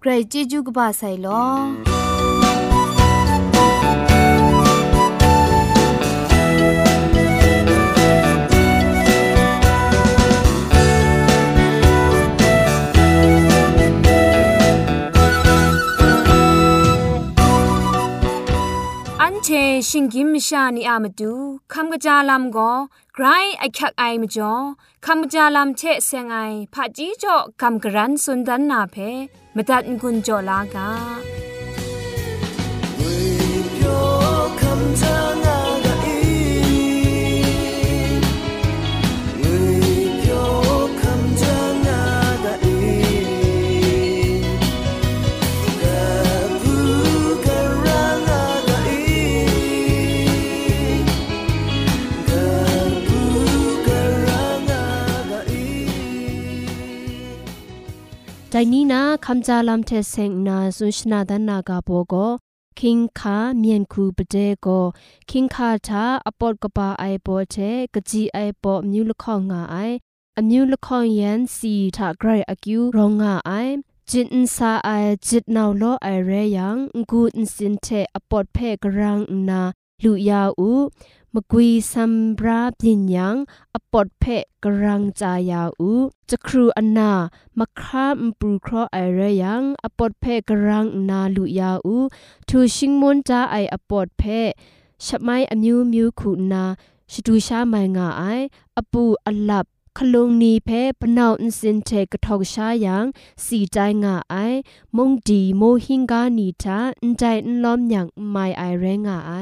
ใครจีจูกบาไซลอเชชิงกิมชานีอามาดูคำกระจาลำก็ ไกรไอคักไอมจ่อคำกระจาลำเชเซงไอผาจีจ่อคำกระรันสุนดันนาเพมตัดกุญจ่อลากา င်နီနာခမ်ဂျာလမ်တဲ့ဆင်နာဆုရှနာဒနာကဘောကိုคิงคาเมียนคูปเดโกคิงคาทาอปอดกปาไอปอเทกจีไอปอมิวละข้องงาไออมิวละข้องยันสีทาไกรอกิวรองงาไอจิตนซาไอจิตนาวโลไอเรยั ลุยาอูมกุยซัมบราปิญญังอปอดเพะกรังจายาอูจะครูอนนามะครามปูครอไอเรยังอปอดเพะกรังนาลุยาอูทูชิงมนจาไออปอดเพะชะไมอมิวมิวคูนาชดูชาไมงาไออปูอัลับขลงนีเพะปนาวอินสินเทกทอกชายังสีใจงาไอมงดีโมหิงกานีทาอินใจอินล้อมอย่างไม่ไอเรงาไอ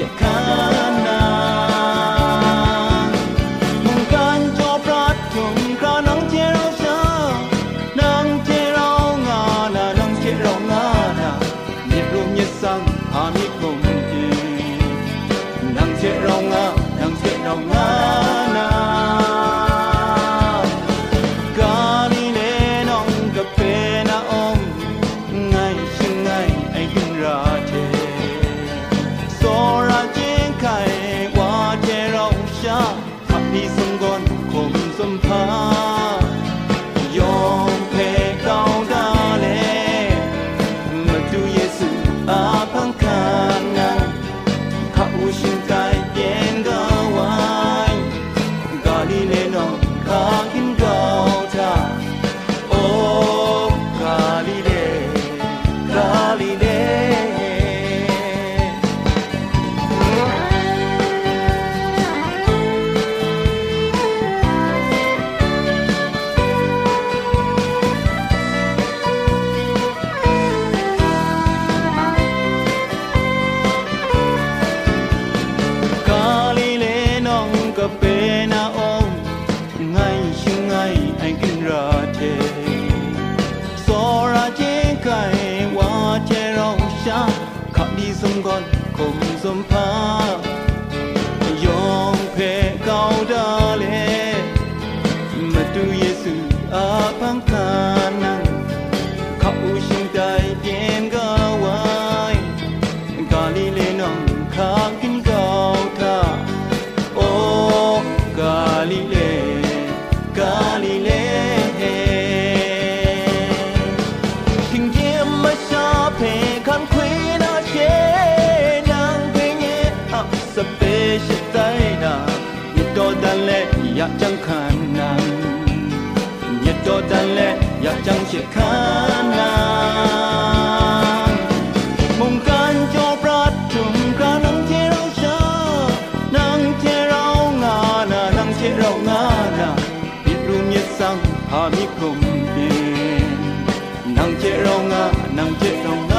Ciekawe คนคมสมภา 약장한난 옛도 달래 약장식한난 몸간 쪼브라툼 가낭 제로샤 낭 제로나나 낭 제로나나 이룸 예상 하미콤빈 낭 제로나 낭 제로나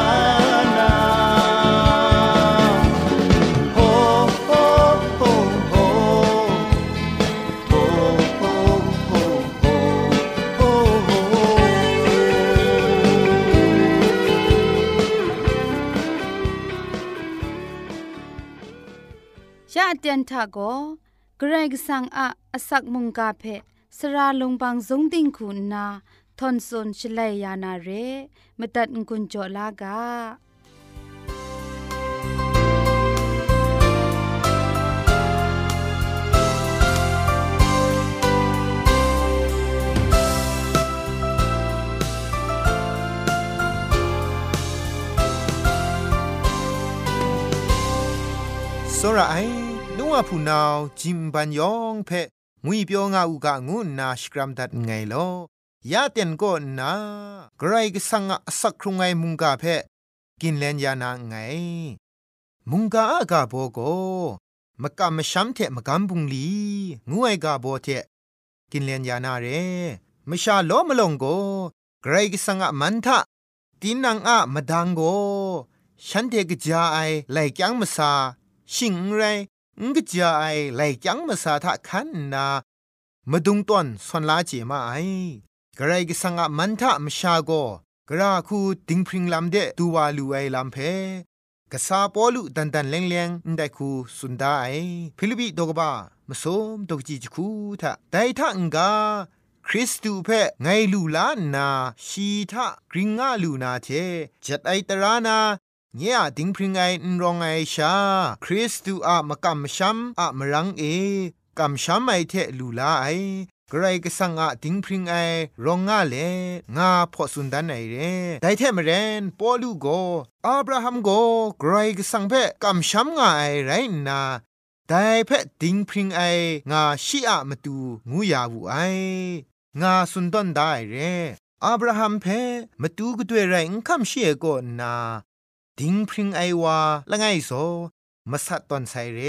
เตียนทาโกเกรกสังอะอสักมุงกาเพสราลงบางสงติงคุณนาทอนซนชลัยยานาเรมตัดกุญจลากา စောရအိုင် งอพูนาวจิมบันยองเพมุยเปียวงาอุกะงุนาสกรัมดัดไงลอยาเตียนก็นากรายก็สังอสักครุงไงมุงกาเพกินเลนยานาไง มุงกาอากาโบโกมกะมชัมเทมกัมบุงลีงุไอกาโบเทกินเลนยานาเรมชาโอมลงโกกรายก็สังอมันทะตีนังอะมดังโกฉันเทกจาไอไหลกยังมซาชิงไร งกจาไอไลจังมะซาทะคันนามาดุงต้นสวนลาเจมาไอกระไรก็สังอมันทะมชาโกกระคูดิงพริงลำเดตูวาลูไอลำเพกษาปอลุดันดันเลงเลงได้คูสุนดาไอฟิลิปิดกบ้ามสมดกจีจคูทะไดทะงกาคริสตูเพไงลูลานา ชีทะกริงอาลูนาเทจัดไอตรานา เนี่ยดิงพริงไอนรองไอชา คริสตูอะมะกัมชัมอะมรังเอกัมชัมไอเทลูลาไอกรก็สังอะดิงพริงไอรองงาเลงาพอสุนดันไอเรไดเทมเรนปอลูโกอับราฮัมโกไกรก็สังเพกัมชัมงาไอไรนาแต่เพดิงพริงไองาชีอะมาตูงูยาวูไองาสุนดอนได้เรอับราฮัมเพมาตูก็ด้วยไรอุคัมเชียก็นา ดิงพริงไอวาละไงโซมาสัดตอนไซเร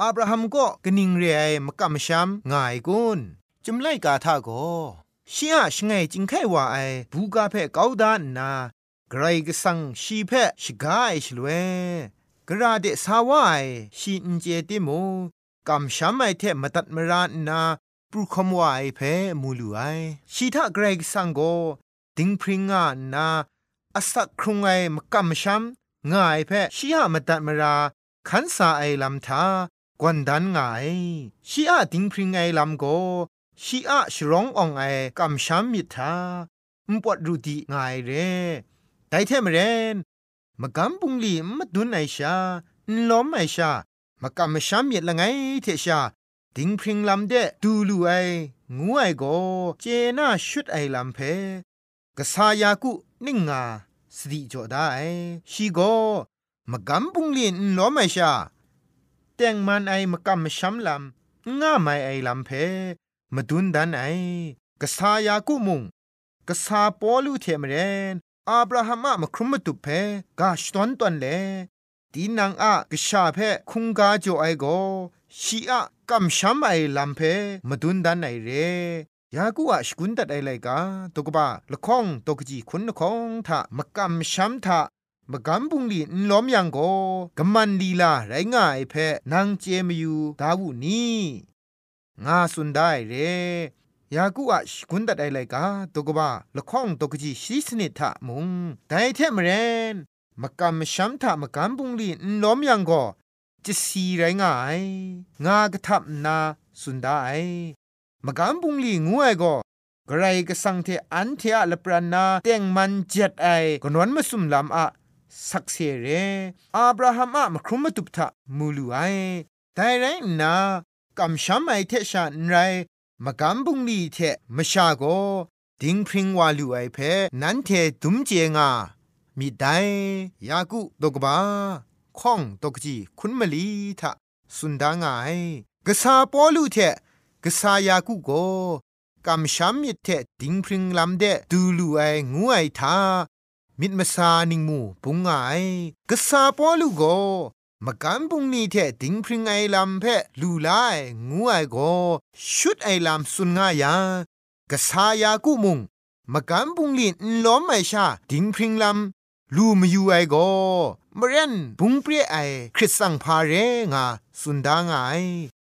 อับราฮัมก็กนิงเรไอมกำชัมง่ายกุนจุมไลกาทาโกชียชไงจิงไขว่าไอบูกาเพเกาดานนาไกรกสังชีเพชกาไอชลเวกระเดสาวาไอชีอินเจติโมกำชัมไอเทมตัดมรานนาปรุคมวาไอเพมูลูไอชีทาไกรกสังโกดิงพริงานา อสักครุงไอมกำชัมง่ายเพชียมตัดมราขันสาไอลำทากวนดันง่ายชีอาดิงพริงไอลำโกชีอาชร้ององไอกำช้ำมิทาอุปวดรูดีง่ายเร่ไดเทมเรนมกำปุงลีมดุนไอชาล้อมไอชามกำช้ำมิดละไงเทชาดิงพริงลำเดดูลูไองูไอโกเจน่าชุดไอลำเพกษายากุ นิ่งงาสติจอได้ชีโกมกำปุงลีนล้อมไอชาแต่งมันไอมกำมช้ำลำง่าไม่ไอลำเพมาดุนดันไอกษายากุมุงกษาปอลูเทมเรนอับราฮัมอะมครุมมตุเพกาชตอนตอนเลดีนังอะกษาเพคุงกาโจไอโกชีอะกำช้ำไอลำเพมาดุนดันไอเร ยากูอะสกุนตัดไอไลกาตกบ้าละข้องตกจีคุณละข้องทะมกำช้ำทะมกำบุงลีนล้อมยังโกกำมันลีลาไรง่ายเพนางเจมยูดาวุนีงาสุนได้เรยากูอะชกุนตัดไอไลกาตกบ้าละข้องตกจีชีสนิทะมุงไดเทมเรนมมกำช้ำถามกำบุงลีนล้อมยังโกจะสีไรง่ายงากระทับนาสุดได้ มกำบุงลีงูไอก็กระไรก็สังเทอันเทอะละปรานาเตียงมันเจ็ดไอกนวนมาสุมลำอะสักเสเรอับราฮัมอะมครุมมาตุบทะมูลูไอแต่ไรนากำช้ำไอเทชานไรมกำบุงลีเทมชาโกดิงพริงวาลูไอเพนันเทดุมเจงามีได้ยากุตกบาข้องตกจีคุณมลีทะสุนดางายกษาปอลูเท กษายากุโกกำช้ำมิเทดิงพริงลำเดดูลูไองูไอทามิดมาซานิงมูปุงไงกษาปอลูโกมกันปุงนี้เทดิงพริงไอลำเพลูไลงูไอโกชุดไอลำสุนงายากษายากุมุงมกันปุงลินล้อมไอชาดิงพริงลำลูมยูไอโกมเรนบุงเปรียไอคริสสังพาเรงาสุนดางไอ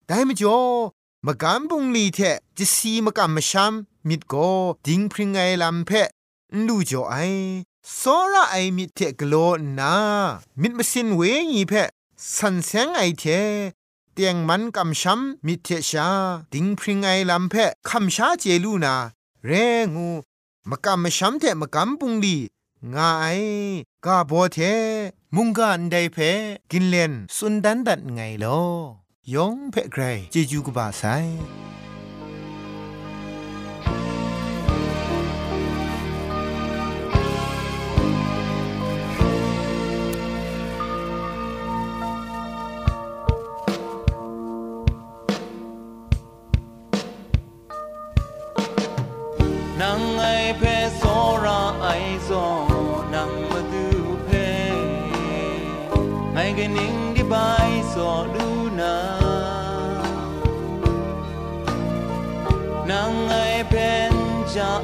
ได้มจ่อ มกันบุงลีเทจิสีมกันมชัมมิดโกดิงพริงไอลำเพะลูจ่อไอสอระไอมิเทกโลนามิดมาสินเวงีเพะสันเซงไอเทเตียงมันกำช้ำมิเทชา ดิงพริงไอลำเพะคำชาเจลูนา เรงูมกำมช้ำเทมกำปุงลีงาไอกาโบเท มุงกันไดเพกินเลนสุนดันดัดไงล ယုံဖဲ့ဂရဲဂျေဂျူးကပါဆိုင်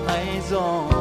爱总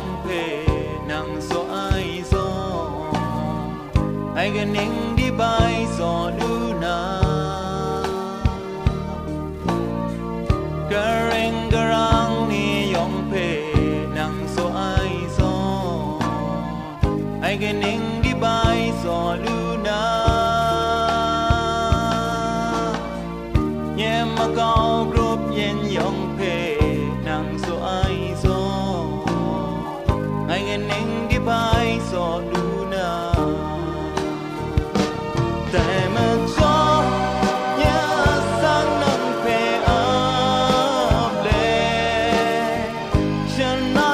bóng về nàng dõi gió anh nên vision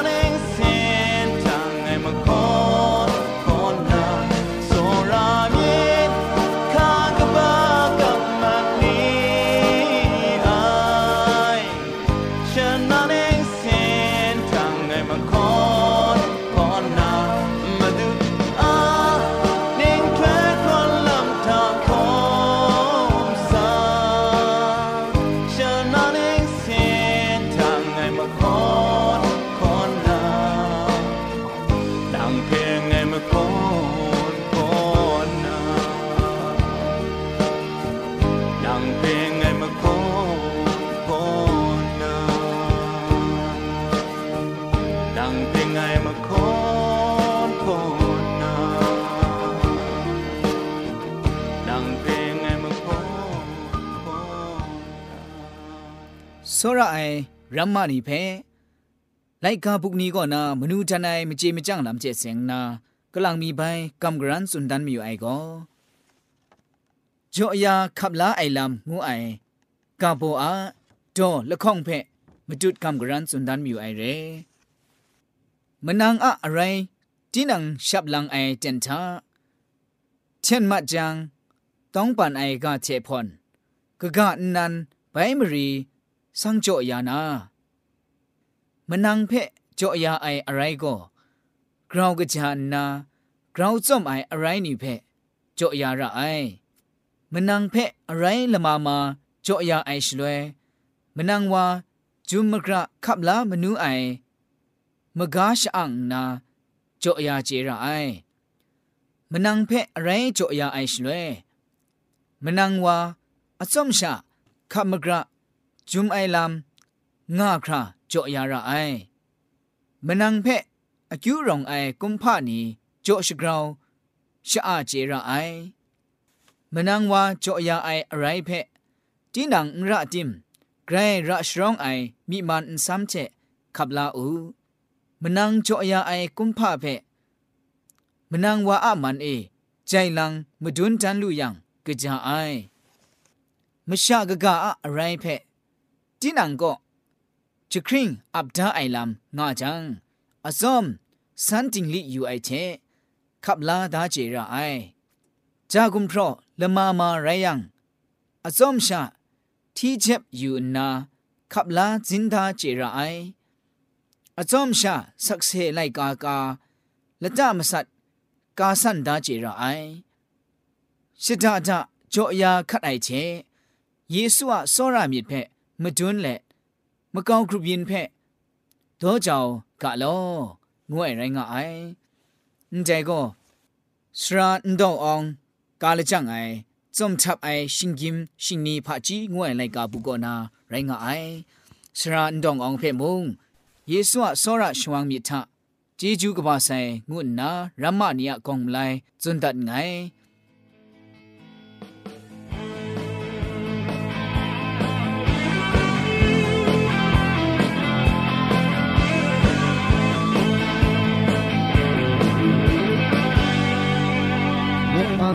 စောရအိုင်ရမ္မနီဖဲလိုက်ကာပုကနီကောနာမနူတနိုင်မကြေမကြန့်လမ်ကျဲစင်နာကလန်မီပိုင်ကမ်ဂရန်စွန်ဒန်မီအိုင်ကောဂျိုအယာခပ်လာအိုင်လမ်ငူအိုင်ကာပိုအာဒေါ်လခေါင်ဖဲမတုတ်ကမ်ဂရန်စွန်ဒန်မီအိုင်ရဲမနန်းအအရိုင်တင်းနန်ရှပ်လန်အိုင်တန်တာเช่นมะจังต้องปันไอกาเชพอนกะกะนันไบมรี สังโจยานามนังเพะโจยาไออะไรก็กราวกะจานนากราวจอมไออะไรนี่เพะโจยาระไอมนังเพะอะไรละมามาโจยาไอชลวยมนังวาจุมมกระขับลามนูไอมกาชอังนาโจยาเจระไอ มนังเพะอะไรจ่อยาไอชลวยมนังวาอสมชาขับมกระ จุมไอลำง่าคราจ่อยาระไอมนังเพะอคิวรองไอกุมพานีจ่อชกราวชะอาเจระไอมนังว่าจ่อยาไออะไรเพะตีนังระติมไกรระชรองไอมีมันซ้ำเจขับลาอูมนังจ่อยาไอกุมพาเพะมนังว่าอะมันเอใจลังมดุนจันลุยังกะจาไอมชะกะกะอะไรเพะ တိနံကောချခရင်အပ်ဒါအိုင်လမ်ငါချံအစုံစန်တင်လီယူအိုက်ချေခပ်လာဒါဂျေရာအိုင်ဂျာဂုံထရလမမာရယံအစုံရှာတီချက်ယူနာခပ်လာဇင်ဒါဂျေရာအိုင်အစုံရှာဆက်ဆေလိုက်ကာကာလက်တမဆတ်ကာဆန်ဒါဂျေရာအိုင်ရှစ်ဒါဒါကြောအယာခတ်အိုက်ချေယေရှုအစောရမြစ်ဖက် กาละจามสัต กาสันดาเจระไอชิดาดาจ่อยาคัดไอเชเยซูอะซอรามิดเพมดุนเลมะกาวกรุบยินเพโดจาวกะโลงวยไรงะไอန်တဲကိုစရာန်ဒေါအောင်ကာလကြငိုင်ဇုံချပ်အိုင်ရှင်ဂင်ရှင်နီဖာချီငွေလိုက်ကဘူးကောနာရိုင်းငါအိုင်စရာန်ဒေါအောင်ဖေမုံယေဆုအစောရရှဝမ်မြ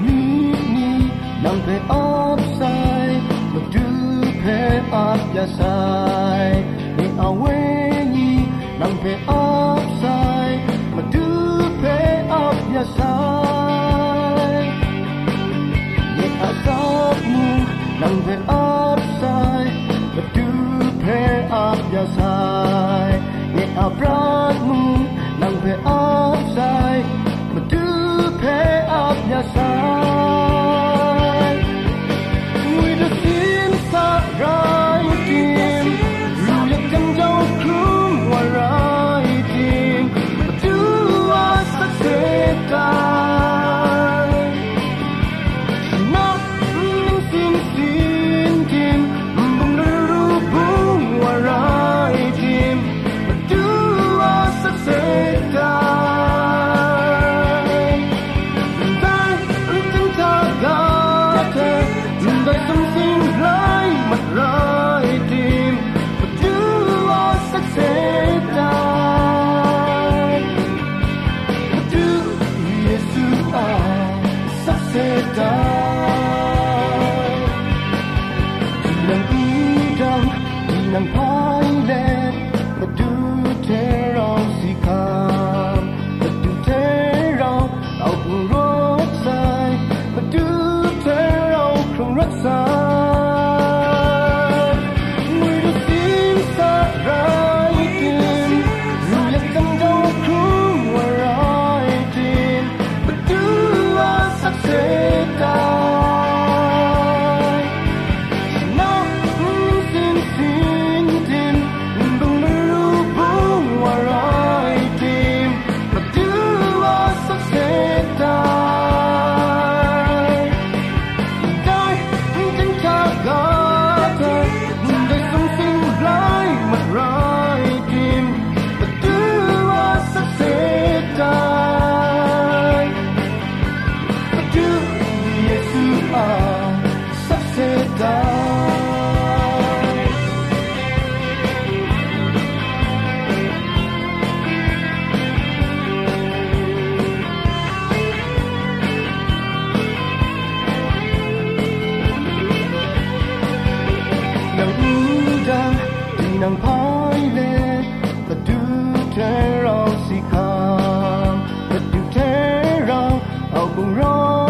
ini Nang pe opsai Medu pe apyasai Ni awenyi Nang pe opsai Medu pe apyasai Ni mu Nang pe opsai Medu pe apyasai Ni abrai Oh.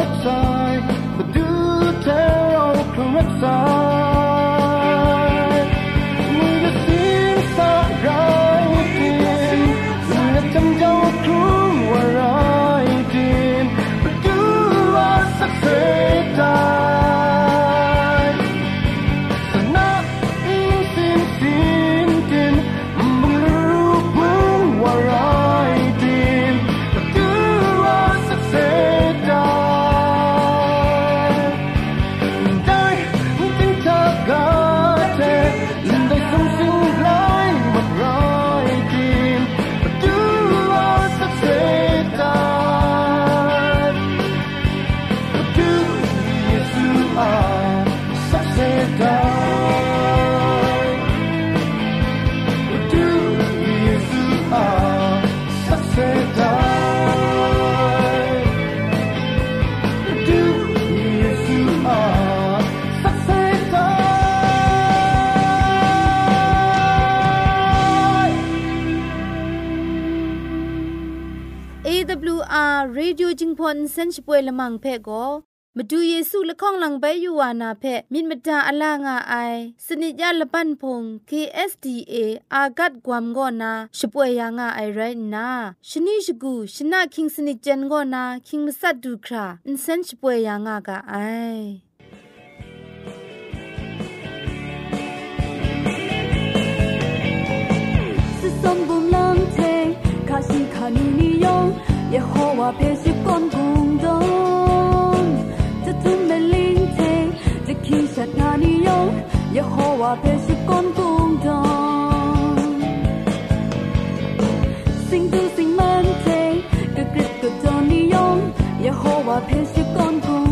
I, the do tell corrupts I. จิงพอนเซนช่วยละมังเพ่ก็มาดูเยซูละข้องหลังใบยูวานาเพ่มินมตาอลางาไอสนิจยาละปันพง KSDA อากัดกวมก็นาช่วยยางาไอไรนาชนิชกูชนะคิงสนิจเจนก็นาคิงมัสัดดูคราอินเซนช่วยยางากาไอสมบูรณ์ลำเทคาสิคานีนิยอง耶和华别是 心在心里涌，也渴望变成更勇敢。心在心里涌，也渴望变成更勇敢。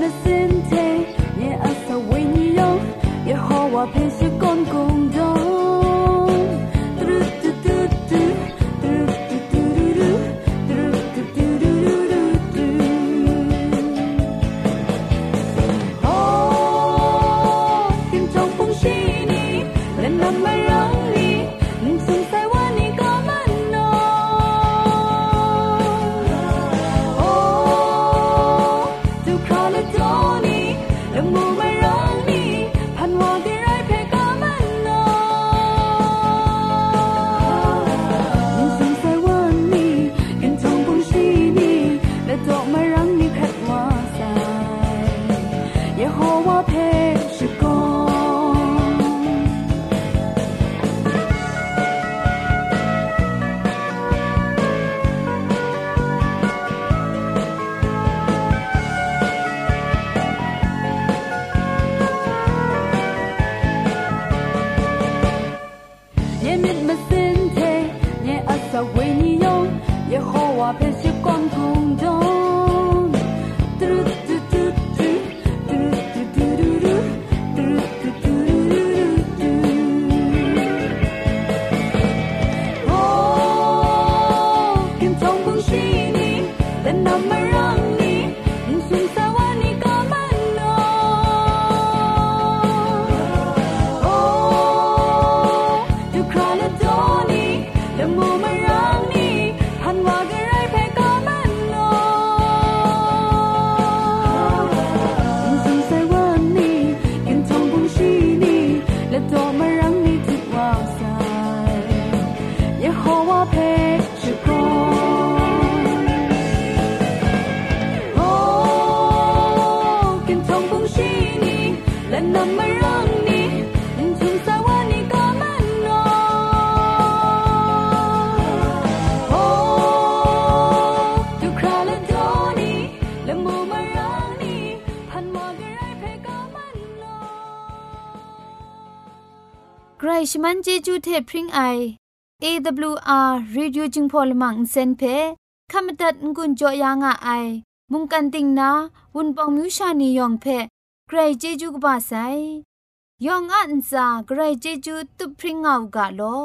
那心情，也阿萨维尼哟，也和我平时共共。 จจูเทพริงไออ AWR Reducing Polymer เซนเพขมตัดงูจ่อยางอ้ายมุงกันติงนาวุนปองมิวชานียองเพใครเจจูกบ้าไซยองอันซ่าใครเจจูตุพริงเอากะลอ